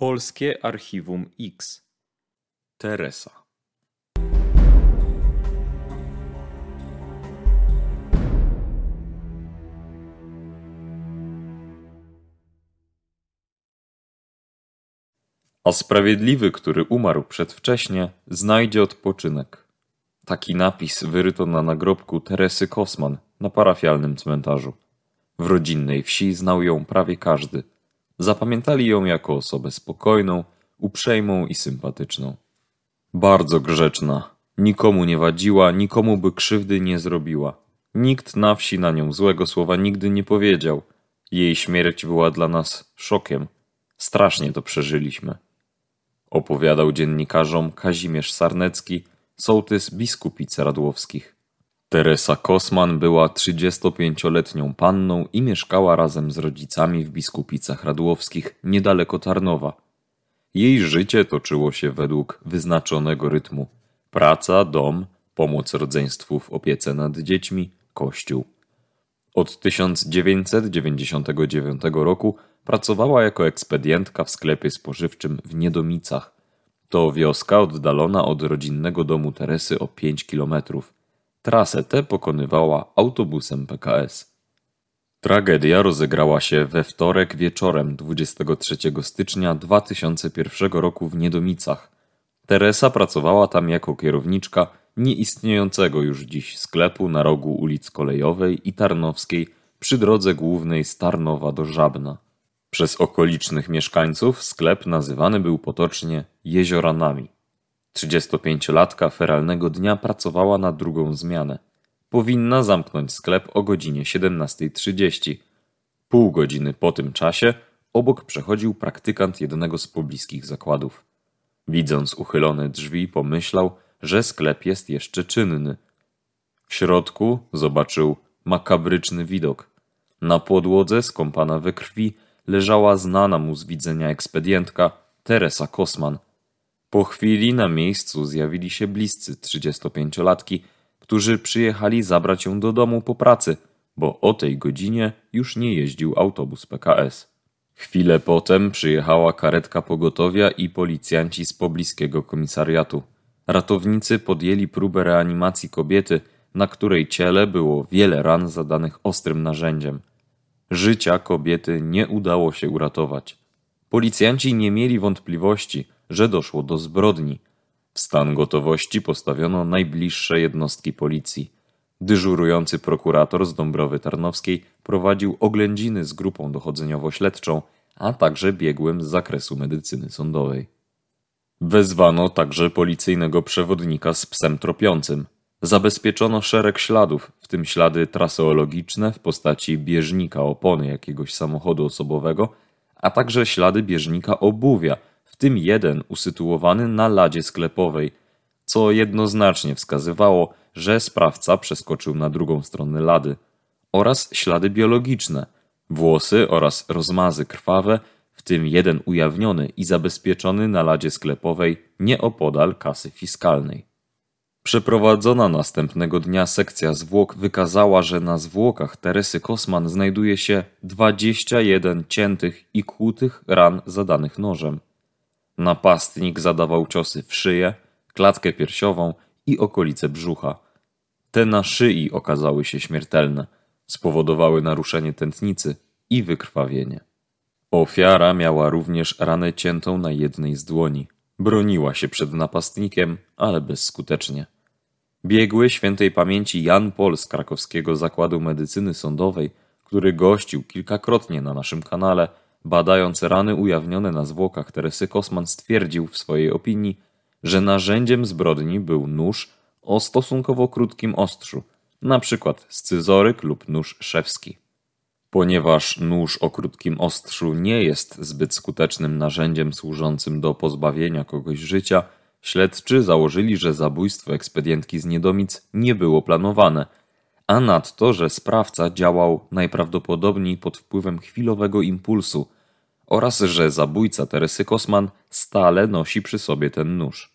Polskie Archiwum X Teresa A sprawiedliwy, który umarł przedwcześnie, znajdzie odpoczynek. Taki napis wyryto na nagrobku Teresy Kosman na parafialnym cmentarzu. W rodzinnej wsi znał ją prawie każdy – Zapamiętali ją jako osobę spokojną, uprzejmą i sympatyczną. Bardzo grzeczna, nikomu nie wadziła, nikomu by krzywdy nie zrobiła. Nikt na wsi na nią złego słowa nigdy nie powiedział. Jej śmierć była dla nas szokiem. Strasznie to przeżyliśmy. Opowiadał dziennikarzom Kazimierz Sarnecki, sołtys biskupic Radłowskich. Teresa Kosman była 35-letnią panną i mieszkała razem z rodzicami w Biskupicach Radłowskich, niedaleko Tarnowa. Jej życie toczyło się według wyznaczonego rytmu. Praca, dom, pomoc rodzeństwu w opiece nad dziećmi, kościół. Od 1999 roku pracowała jako ekspedientka w sklepie spożywczym w Niedomicach. To wioska oddalona od rodzinnego domu Teresy o 5 kilometrów. Trasę tę pokonywała autobusem PKS. Tragedia rozegrała się we wtorek wieczorem 23 stycznia 2001 roku w Niedomicach. Teresa pracowała tam jako kierowniczka nieistniejącego już dziś sklepu na rogu ulic Kolejowej i Tarnowskiej przy drodze głównej z Tarnowa do Żabna. Przez okolicznych mieszkańców sklep nazywany był potocznie Jezioranami. 35-latka feralnego dnia pracowała na drugą zmianę. Powinna zamknąć sklep o godzinie 17.30. Pół godziny po tym czasie obok przechodził praktykant jednego z pobliskich zakładów. Widząc uchylone drzwi, pomyślał, że sklep jest jeszcze czynny. W środku zobaczył makabryczny widok. Na podłodze, skąpana we krwi, leżała znana mu z widzenia ekspedientka Teresa Kosman – po chwili na miejscu zjawili się bliscy 35-latki, którzy przyjechali zabrać ją do domu po pracy, bo o tej godzinie już nie jeździł autobus PKS. Chwilę potem przyjechała karetka pogotowia i policjanci z pobliskiego komisariatu. Ratownicy podjęli próbę reanimacji kobiety, na której ciele było wiele ran zadanych ostrym narzędziem. Życia kobiety nie udało się uratować. Policjanci nie mieli wątpliwości – że doszło do zbrodni. W stan gotowości postawiono najbliższe jednostki policji. Dyżurujący prokurator z Dąbrowy Tarnowskiej prowadził oględziny z grupą dochodzeniowo-śledczą, a także biegłym z zakresu medycyny sądowej. Wezwano także policyjnego przewodnika z psem tropiącym. Zabezpieczono szereg śladów, w tym ślady traseologiczne w postaci bieżnika opony jakiegoś samochodu osobowego, a także ślady bieżnika obuwia, w tym jeden usytuowany na ladzie sklepowej, co jednoznacznie wskazywało, że sprawca przeskoczył na drugą stronę lady, oraz ślady biologiczne, włosy oraz rozmazy krwawe, w tym jeden ujawniony i zabezpieczony na ladzie sklepowej nieopodal kasy fiskalnej. Przeprowadzona następnego dnia sekcja zwłok wykazała, że na zwłokach Teresy Kosman znajduje się 21 ciętych i kłutych ran zadanych nożem. Napastnik zadawał ciosy w szyję, klatkę piersiową i okolice brzucha. Te na szyi okazały się śmiertelne, spowodowały naruszenie tętnicy i wykrwawienie. Ofiara miała również ranę ciętą na jednej z dłoni. Broniła się przed napastnikiem, ale bezskutecznie. Biegły świętej pamięci Jan Pol z krakowskiego Zakładu Medycyny Sądowej, który gościł kilkakrotnie na naszym kanale, Badając rany ujawnione na zwłokach Teresy Kosman stwierdził w swojej opinii, że narzędziem zbrodni był nóż o stosunkowo krótkim ostrzu, przykład scyzoryk lub nóż szewski. Ponieważ nóż o krótkim ostrzu nie jest zbyt skutecznym narzędziem służącym do pozbawienia kogoś życia, śledczy założyli, że zabójstwo ekspedientki z Niedomic nie było planowane – a nadto, że sprawca działał najprawdopodobniej pod wpływem chwilowego impulsu oraz że zabójca Teresy Kosman stale nosi przy sobie ten nóż.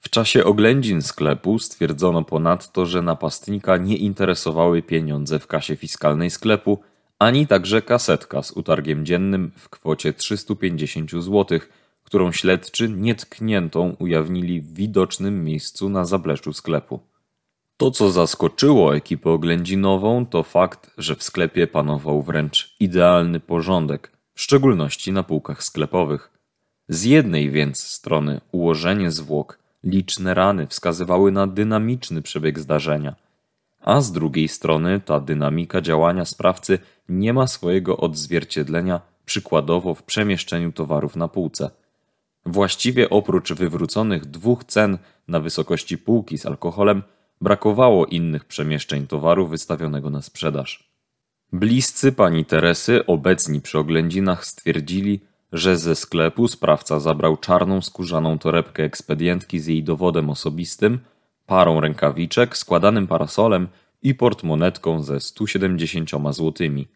W czasie oględzin sklepu stwierdzono ponadto, że napastnika nie interesowały pieniądze w kasie fiskalnej sklepu, ani także kasetka z utargiem dziennym w kwocie 350 zł, którą śledczy nietkniętą ujawnili w widocznym miejscu na zapleczu sklepu. To, co zaskoczyło ekipę oględzinową, to fakt, że w sklepie panował wręcz idealny porządek, w szczególności na półkach sklepowych. Z jednej więc strony ułożenie zwłok, liczne rany wskazywały na dynamiczny przebieg zdarzenia, a z drugiej strony ta dynamika działania sprawcy nie ma swojego odzwierciedlenia przykładowo w przemieszczeniu towarów na półce. Właściwie oprócz wywróconych dwóch cen na wysokości półki z alkoholem, brakowało innych przemieszczeń towaru wystawionego na sprzedaż. Bliscy pani Teresy, obecni przy oględzinach, stwierdzili, że ze sklepu sprawca zabrał czarną skórzaną torebkę ekspedientki z jej dowodem osobistym, parą rękawiczek, składanym parasolem i portmonetką ze 170 złotymi.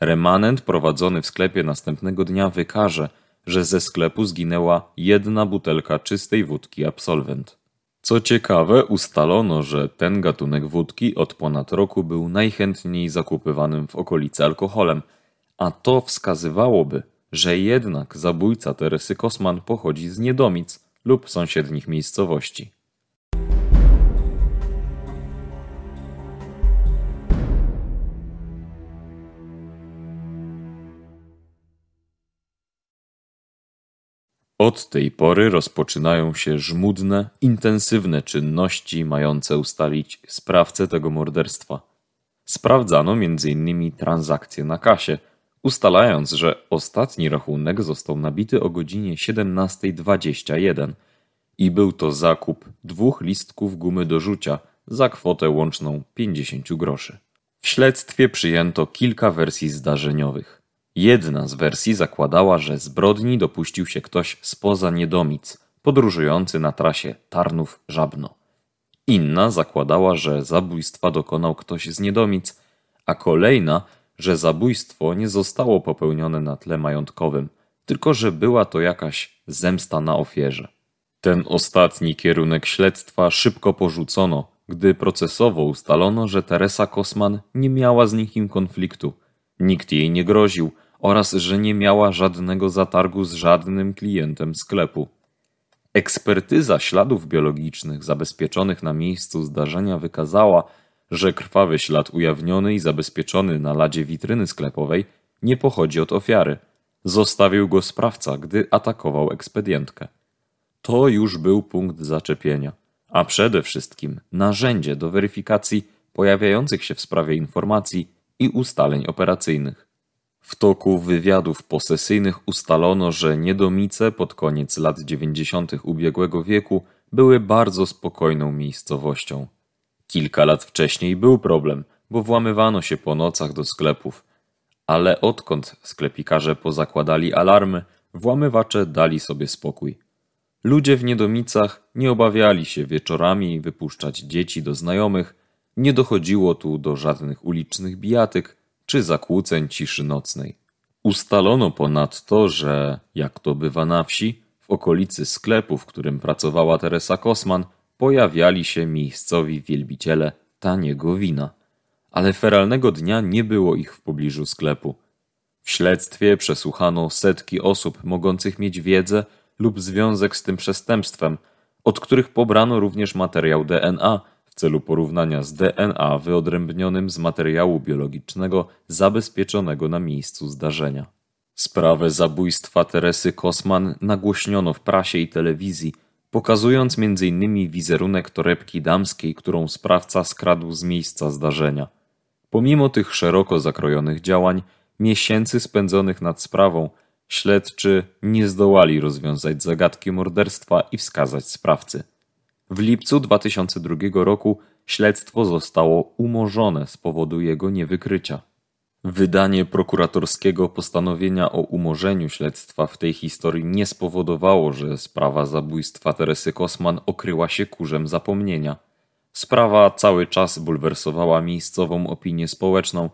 Remanent prowadzony w sklepie następnego dnia wykaże, że ze sklepu zginęła jedna butelka czystej wódki absolwent. Co ciekawe, ustalono, że ten gatunek wódki od ponad roku był najchętniej zakupywanym w okolicy alkoholem, a to wskazywałoby, że jednak zabójca Teresy Kosman pochodzi z Niedomic lub sąsiednich miejscowości. Od tej pory rozpoczynają się żmudne, intensywne czynności mające ustalić sprawcę tego morderstwa. Sprawdzano m.in. transakcje na kasie, ustalając, że ostatni rachunek został nabity o godzinie 17.21 i był to zakup dwóch listków gumy do rzucia za kwotę łączną 50 groszy. W śledztwie przyjęto kilka wersji zdarzeniowych. Jedna z wersji zakładała, że zbrodni dopuścił się ktoś spoza Niedomic, podróżujący na trasie Tarnów-Żabno. Inna zakładała, że zabójstwa dokonał ktoś z Niedomic, a kolejna, że zabójstwo nie zostało popełnione na tle majątkowym, tylko że była to jakaś zemsta na ofierze. Ten ostatni kierunek śledztwa szybko porzucono, gdy procesowo ustalono, że Teresa Kosman nie miała z nikim konfliktu. Nikt jej nie groził, oraz że nie miała żadnego zatargu z żadnym klientem sklepu. Ekspertyza śladów biologicznych zabezpieczonych na miejscu zdarzenia wykazała, że krwawy ślad ujawniony i zabezpieczony na ladzie witryny sklepowej nie pochodzi od ofiary. Zostawił go sprawca, gdy atakował ekspedientkę. To już był punkt zaczepienia, a przede wszystkim narzędzie do weryfikacji pojawiających się w sprawie informacji i ustaleń operacyjnych. W toku wywiadów posesyjnych ustalono, że Niedomice pod koniec lat dziewięćdziesiątych ubiegłego wieku były bardzo spokojną miejscowością. Kilka lat wcześniej był problem, bo włamywano się po nocach do sklepów. Ale odkąd sklepikarze pozakładali alarmy, włamywacze dali sobie spokój. Ludzie w Niedomicach nie obawiali się wieczorami wypuszczać dzieci do znajomych, nie dochodziło tu do żadnych ulicznych bijatyk, czy zakłóceń ciszy nocnej. Ustalono ponadto, że, jak to bywa na wsi, w okolicy sklepu, w którym pracowała Teresa Kosman, pojawiali się miejscowi wielbiciele taniego wina. Ale feralnego dnia nie było ich w pobliżu sklepu. W śledztwie przesłuchano setki osób mogących mieć wiedzę lub związek z tym przestępstwem, od których pobrano również materiał DNA, celu porównania z DNA wyodrębnionym z materiału biologicznego zabezpieczonego na miejscu zdarzenia. Sprawę zabójstwa Teresy Kosman nagłośniono w prasie i telewizji, pokazując m.in. wizerunek torebki damskiej, którą sprawca skradł z miejsca zdarzenia. Pomimo tych szeroko zakrojonych działań, miesięcy spędzonych nad sprawą, śledczy nie zdołali rozwiązać zagadki morderstwa i wskazać sprawcy. W lipcu 2002 roku śledztwo zostało umorzone z powodu jego niewykrycia. Wydanie prokuratorskiego postanowienia o umorzeniu śledztwa w tej historii nie spowodowało, że sprawa zabójstwa Teresy Kosman okryła się kurzem zapomnienia. Sprawa cały czas bulwersowała miejscową opinię społeczną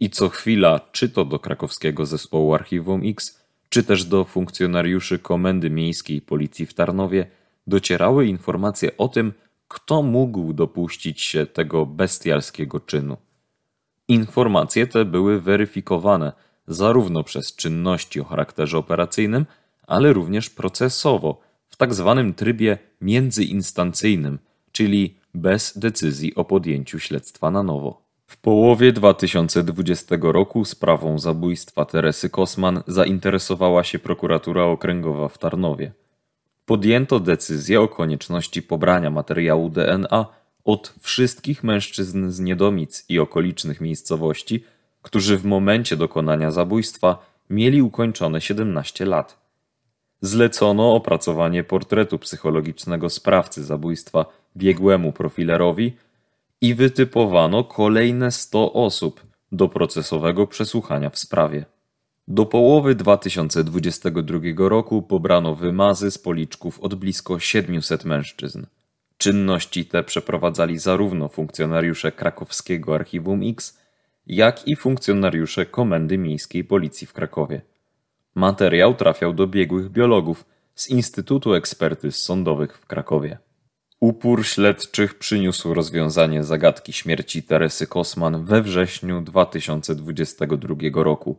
i co chwila, czy to do krakowskiego zespołu Archiwum X, czy też do funkcjonariuszy Komendy Miejskiej Policji w Tarnowie, docierały informacje o tym, kto mógł dopuścić się tego bestialskiego czynu. Informacje te były weryfikowane zarówno przez czynności o charakterze operacyjnym, ale również procesowo, w tak zwanym trybie międzyinstancyjnym, czyli bez decyzji o podjęciu śledztwa na nowo. W połowie 2020 roku sprawą zabójstwa Teresy Kosman zainteresowała się prokuratura okręgowa w Tarnowie. Podjęto decyzję o konieczności pobrania materiału DNA od wszystkich mężczyzn z Niedomic i okolicznych miejscowości, którzy w momencie dokonania zabójstwa mieli ukończone 17 lat. Zlecono opracowanie portretu psychologicznego sprawcy zabójstwa biegłemu profilerowi i wytypowano kolejne 100 osób do procesowego przesłuchania w sprawie. Do połowy 2022 roku pobrano wymazy z policzków od blisko 700 mężczyzn. Czynności te przeprowadzali zarówno funkcjonariusze krakowskiego Archiwum X, jak i funkcjonariusze Komendy Miejskiej Policji w Krakowie. Materiał trafiał do biegłych biologów z Instytutu Ekspertyz Sądowych w Krakowie. Upór śledczych przyniósł rozwiązanie zagadki śmierci Teresy Kosman we wrześniu 2022 roku.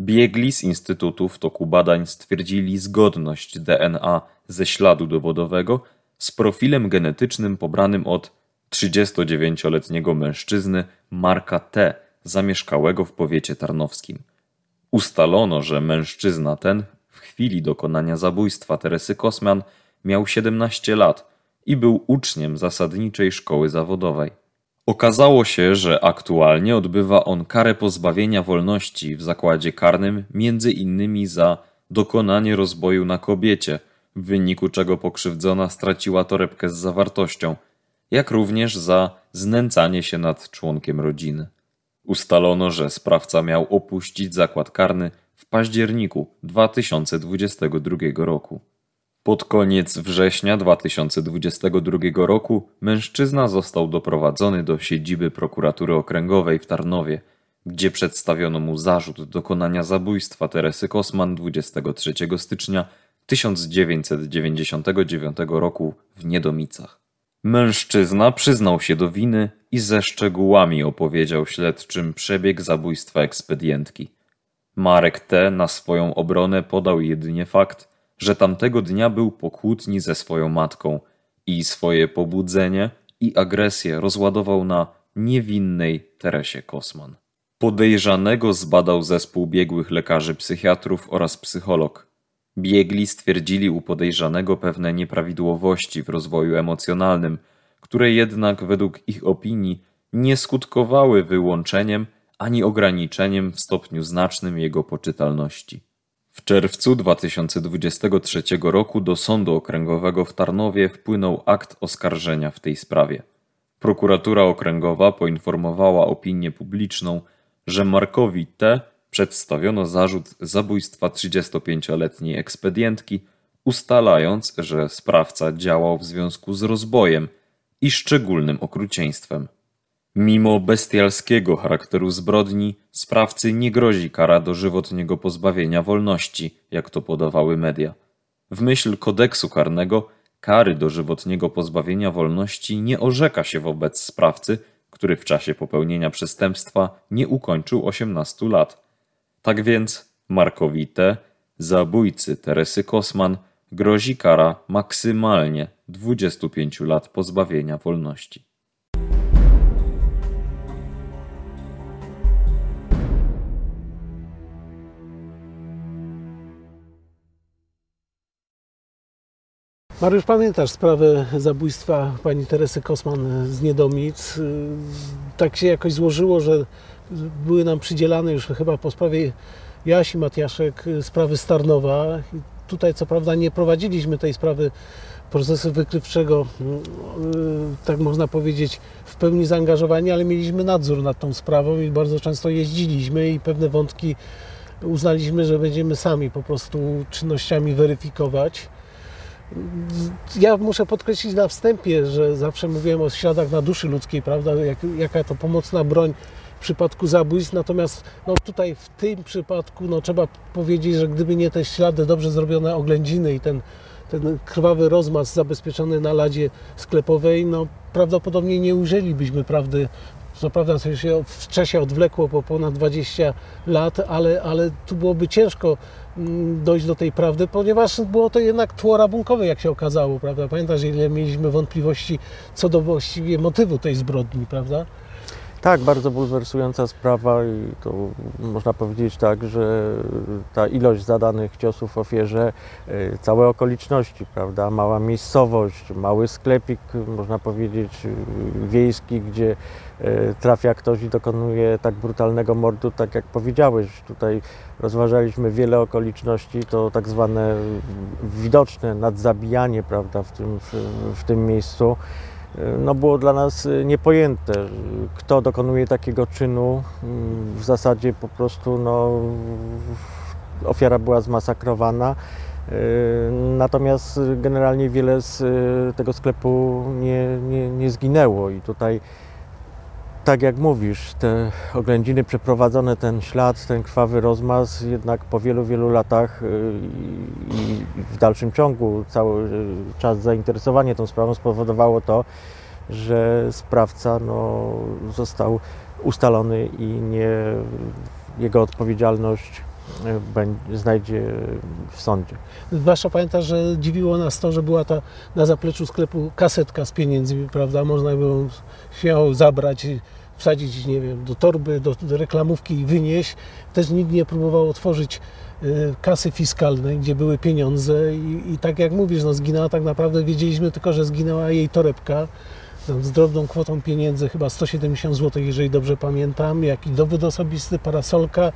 Biegli z Instytutu w toku badań stwierdzili zgodność DNA ze śladu dowodowego z profilem genetycznym pobranym od 39-letniego mężczyzny Marka T., zamieszkałego w powiecie tarnowskim. Ustalono, że mężczyzna ten w chwili dokonania zabójstwa Teresy Kosman miał 17 lat i był uczniem zasadniczej szkoły zawodowej. Okazało się, że aktualnie odbywa on karę pozbawienia wolności w zakładzie karnym między innymi za dokonanie rozboju na kobiecie, w wyniku czego pokrzywdzona straciła torebkę z zawartością, jak również za znęcanie się nad członkiem rodziny. Ustalono, że sprawca miał opuścić zakład karny w październiku 2022 roku. Pod koniec września 2022 roku mężczyzna został doprowadzony do siedziby prokuratury okręgowej w Tarnowie, gdzie przedstawiono mu zarzut dokonania zabójstwa Teresy Kosman 23 stycznia 1999 roku w Niedomicach. Mężczyzna przyznał się do winy i ze szczegółami opowiedział śledczym przebieg zabójstwa ekspedientki. Marek T. na swoją obronę podał jedynie fakt, że tamtego dnia był po kłótni ze swoją matką i swoje pobudzenie i agresję rozładował na niewinnej Teresie Kosman. Podejrzanego zbadał zespół biegłych lekarzy psychiatrów oraz psycholog. Biegli stwierdzili u podejrzanego pewne nieprawidłowości w rozwoju emocjonalnym, które jednak według ich opinii nie skutkowały wyłączeniem ani ograniczeniem w stopniu znacznym jego poczytalności. W czerwcu 2023 roku do Sądu Okręgowego w Tarnowie wpłynął akt oskarżenia w tej sprawie. Prokuratura Okręgowa poinformowała opinię publiczną, że Markowi T. przedstawiono zarzut zabójstwa 35-letniej ekspedientki, ustalając, że sprawca działał w związku z rozbojem i szczególnym okrucieństwem. Mimo bestialskiego charakteru zbrodni, sprawcy nie grozi kara dożywotniego pozbawienia wolności, jak to podawały media. W myśl kodeksu karnego kary dożywotniego pozbawienia wolności nie orzeka się wobec sprawcy, który w czasie popełnienia przestępstwa nie ukończył 18 lat. Tak więc Markowi T., zabójcy Teresy Kosman, grozi kara maksymalnie 25 lat pozbawienia wolności. Mariusz, pamiętasz sprawę zabójstwa pani Teresy Kosman z Niedomic? Tak się jakoś złożyło, że były nam przydzielane już chyba po sprawie Jasi Matiaszek sprawy Starnowa. Tutaj co prawda nie prowadziliśmy tej sprawy procesu wykrywczego, tak można powiedzieć, w pełni zaangażowani, ale mieliśmy nadzór nad tą sprawą i bardzo często jeździliśmy i pewne wątki uznaliśmy, że będziemy sami po prostu czynnościami weryfikować. Ja muszę podkreślić na wstępie, że zawsze mówiłem o śladach na duszy ludzkiej, prawda, Jak, jaka to pomocna broń w przypadku zabójstw, natomiast no, tutaj w tym przypadku no, trzeba powiedzieć, że gdyby nie te ślady dobrze zrobione oględziny i ten, ten krwawy rozmaz zabezpieczony na ladzie sklepowej, no prawdopodobnie nie ujrzelibyśmy prawdy Co prawda to się w czasie odwlekło po ponad 20 lat, ale, ale tu byłoby ciężko mm, dojść do tej prawdy, ponieważ było to jednak tło rabunkowe, jak się okazało, prawda? Pamiętasz, ile mieliśmy wątpliwości co do właściwie motywu tej zbrodni, prawda? Tak, bardzo bulwersująca sprawa i to można powiedzieć tak, że ta ilość zadanych ciosów ofierze, y, całe okoliczności, prawda, mała miejscowość, mały sklepik, można powiedzieć y, wiejski, gdzie y, trafia ktoś i dokonuje tak brutalnego mordu, tak jak powiedziałeś. Tutaj rozważaliśmy wiele okoliczności, to tak zwane widoczne nadzabijanie, prawda, w tym, w, w tym miejscu no było dla nas y, niepojęte, kto dokonuje takiego czynu. Mm, w zasadzie po prostu no, ofiara była zmasakrowana. Y, natomiast generalnie wiele z y, tego sklepu nie, nie, nie zginęło i tutaj tak jak mówisz, te oględziny przeprowadzone, ten ślad, ten krwawy rozmaz, jednak po wielu, wielu latach i w dalszym ciągu cały czas zainteresowanie tą sprawą spowodowało to, że sprawca no, został ustalony i nie, jego odpowiedzialność znajdzie w sądzie. Zwłaszcza pamiętasz, że dziwiło nas to, że była ta na zapleczu sklepu kasetka z pieniędzmi, prawda? Można było się zabrać wsadzić, nie wiem, do torby, do, do reklamówki i wynieść. Też nikt nie próbował otworzyć y, kasy fiskalnej, gdzie były pieniądze i, i, tak jak mówisz, no zginęła tak naprawdę, wiedzieliśmy tylko, że zginęła jej torebka z drobną kwotą pieniędzy, chyba 170 zł, jeżeli dobrze pamiętam, jak i dowód osobisty, parasolka,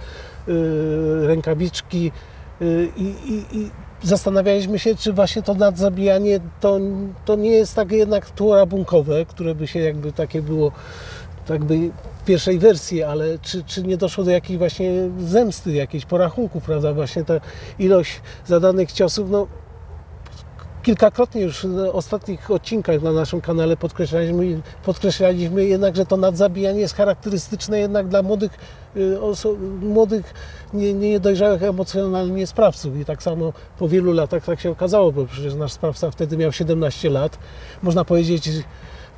yy, rękawiczki yy, i, i zastanawialiśmy się, czy właśnie to nadzabijanie to, to nie jest takie jednak tło rabunkowe, które by się jakby takie było tak by w pierwszej wersji, ale czy, czy nie doszło do jakiejś właśnie zemsty, jakiejś porachunków, prawda? Właśnie ta ilość zadanych ciosów, no kilkakrotnie już w ostatnich odcinkach na naszym kanale podkreślaliśmy, podkreślaliśmy jednak, że to nadzabijanie jest charakterystyczne jednak dla młodych, y, młodych nie, niedojrzałych emocjonalnie sprawców. I tak samo po wielu latach tak się okazało, bo przecież nasz sprawca wtedy miał 17 lat. Można powiedzieć,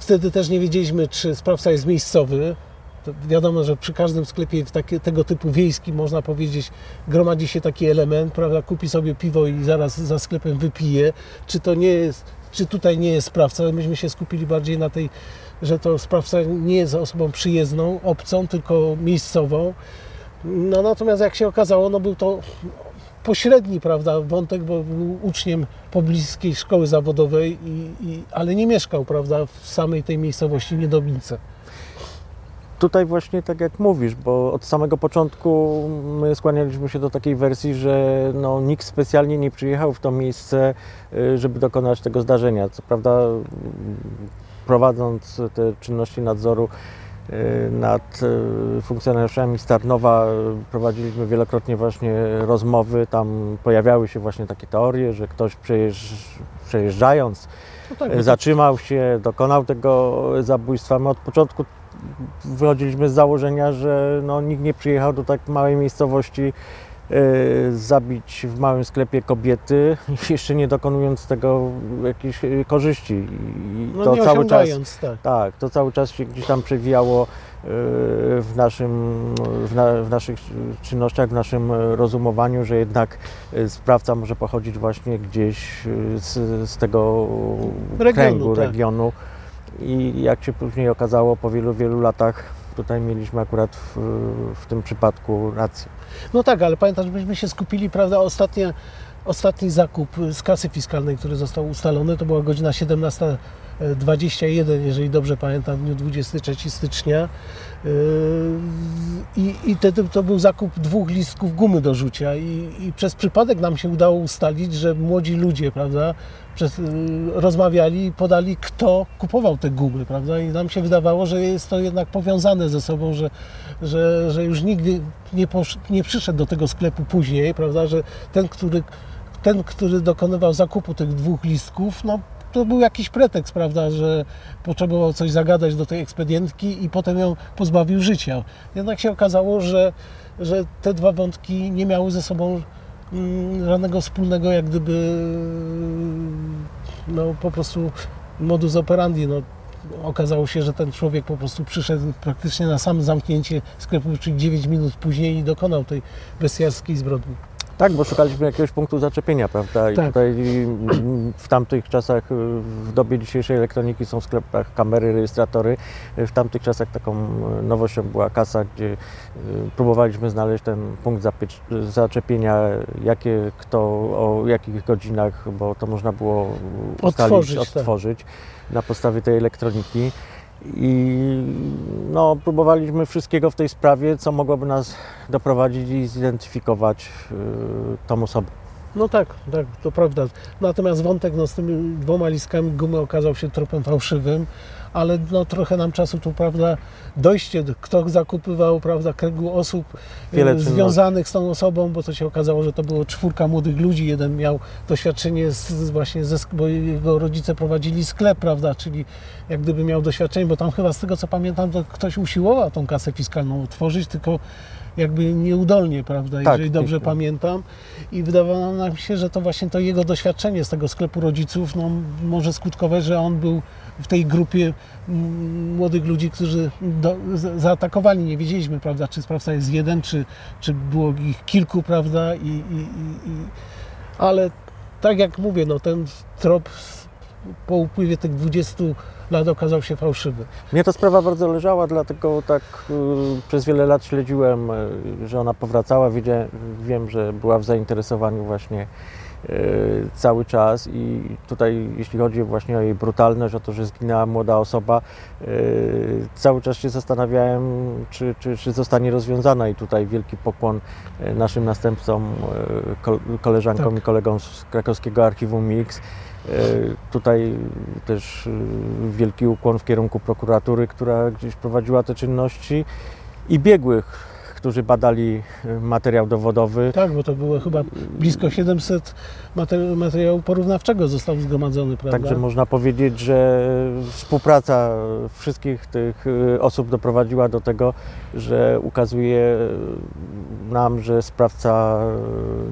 Wtedy też nie wiedzieliśmy, czy sprawca jest miejscowy. To wiadomo, że przy każdym sklepie tego typu wiejskim, można powiedzieć, gromadzi się taki element, prawda? Kupi sobie piwo i zaraz za sklepem wypije. Czy to nie jest, czy tutaj nie jest sprawca? Myśmy się skupili bardziej na tej, że to sprawca nie jest osobą przyjezdną, obcą, tylko miejscową. No natomiast jak się okazało, no był to pośredni prawda, wątek, bo był uczniem pobliskiej szkoły zawodowej, i, i, ale nie mieszkał prawda, w samej tej miejscowości Niedomice. Tutaj właśnie tak jak mówisz, bo od samego początku my skłanialiśmy się do takiej wersji, że no, nikt specjalnie nie przyjechał w to miejsce, y, żeby dokonać tego zdarzenia. Co prawda prowadząc te czynności nadzoru Y, nad y, funkcjonariuszami Starnowa prowadziliśmy wielokrotnie właśnie rozmowy. Tam pojawiały się właśnie takie teorie, że ktoś przejeżdżając no tak, no zatrzymał się, dokonał tego zabójstwa. My od początku wychodziliśmy z założenia, że no, nikt nie przyjechał do tak małej miejscowości E, zabić w małym sklepie kobiety, jeszcze nie dokonując tego jakiejś e, korzyści. I no to nie cały czas, tak. tak, to cały czas się gdzieś tam przewijało e, w, naszym, w, na, w, naszych czynnościach, w naszym rozumowaniu, że jednak sprawca może pochodzić właśnie gdzieś z, z tego regionu, kręgu, tak. regionu. I jak się później okazało, po wielu, wielu latach tutaj mieliśmy akurat w, w tym przypadku rację. No tak, ale pamiętasz, byśmy się skupili, prawda, ostatnie, ostatni zakup z kasy fiskalnej, który został ustalony, to była godzina 17.21, jeżeli dobrze pamiętam, w dniu 23 stycznia. Yy, I, i te, to był zakup dwóch listków gumy do rzucia i, i przez przypadek nam się udało ustalić, że młodzi ludzie, prawda, przez, yy, rozmawiali i podali, kto kupował te gumy, prawda, i nam się wydawało, że jest to jednak powiązane ze sobą, że, że, że już nigdy nie, posz, nie przyszedł do tego sklepu później, prawda, że ten, który ten, który dokonywał zakupu tych dwóch listków, no to był jakiś pretekst, prawda, że potrzebował coś zagadać do tej ekspedientki i potem ją pozbawił życia. Jednak się okazało, że, że te dwa wątki nie miały ze sobą mm, żadnego wspólnego, jak gdyby no, po prostu modus operandi. No, okazało się, że ten człowiek po prostu przyszedł praktycznie na sam zamknięcie sklepu, czyli 9 minut później i dokonał tej bestialskiej zbrodni. Tak, bo szukaliśmy jakiegoś punktu zaczepienia, prawda? I Tak. tutaj w tamtych czasach, w dobie dzisiejszej elektroniki są w sklepach kamery, rejestratory. W tamtych czasach taką y, nowością była kasa, gdzie y, próbowaliśmy znaleźć ten punkt zaczepienia, jakie kto, o jakich godzinach, bo to można było ustalić, Odtworzyć, tak. odtworzyć na podstawie tej elektroniki. I no, próbowaliśmy wszystkiego w tej sprawie, co mogłoby nas doprowadzić i zidentyfikować y, tą osobę. No tak, tak, to prawda. Natomiast wątek no, z tymi dwoma listkami gumy okazał się tropem fałszywym, ale no, trochę nam czasu tu, prawda, dojście, do- kto zakupywał, prawda, kręgu osób Wiele e, czynności. związanych z tą osobą, bo to się okazało, że to było czwórka młodych ludzi. Jeden miał doświadczenie z, właśnie, ze, bo jego rodzice prowadzili sklep, prawda, czyli jak gdyby miał doświadczenie, bo tam chyba z tego co pamiętam, to ktoś usiłował tą kasę fiskalną otworzyć, tylko jakby nieudolnie, prawda, Tak, jeżeli dobrze tak. pamiętam. I wydawało nam się, że to właśnie to jego doświadczenie z tego sklepu rodziców no, może skutkować, że on był w tej grupie młodych ludzi, którzy do, zaatakowali. Nie wiedzieliśmy, prawda, czy sprawca jest jeden, czy, czy było ich kilku, prawda, i, i, i, i... ale tak jak mówię, no, ten trop po upływie tych 20 lat okazał się fałszywy. Mnie ta sprawa bardzo leżała, dlatego tak y, przez wiele lat śledziłem, y, że ona powracała. Wiedziałem, wiem, że była w zainteresowaniu właśnie y, cały czas i tutaj jeśli chodzi właśnie o jej brutalność, o to, że zginęła młoda osoba, y, cały czas się zastanawiałem, czy, czy, czy zostanie rozwiązana i tutaj wielki pokłon y, naszym następcom, y, kol- koleżankom Tak. i kolegom z krakowskiego archiwum Mix. E, Tutaj też e, wielki ukłon w kierunku prokuratury, która gdzieś prowadziła te czynności i biegłych, którzy badali e, materiał dowodowy. Tak, bo to było chyba blisko 700 materi- materiału porównawczego zostało zgromadzony, prawda? Także można powiedzieć, że współpraca wszystkich tych e, osób doprowadziła do tego, że ukazuje nam, że sprawca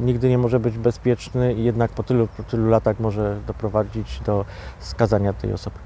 e, nigdy nie może być bezpieczny i jednak po tylu, po tylu latach może doprowadzić do skazania tej osoby.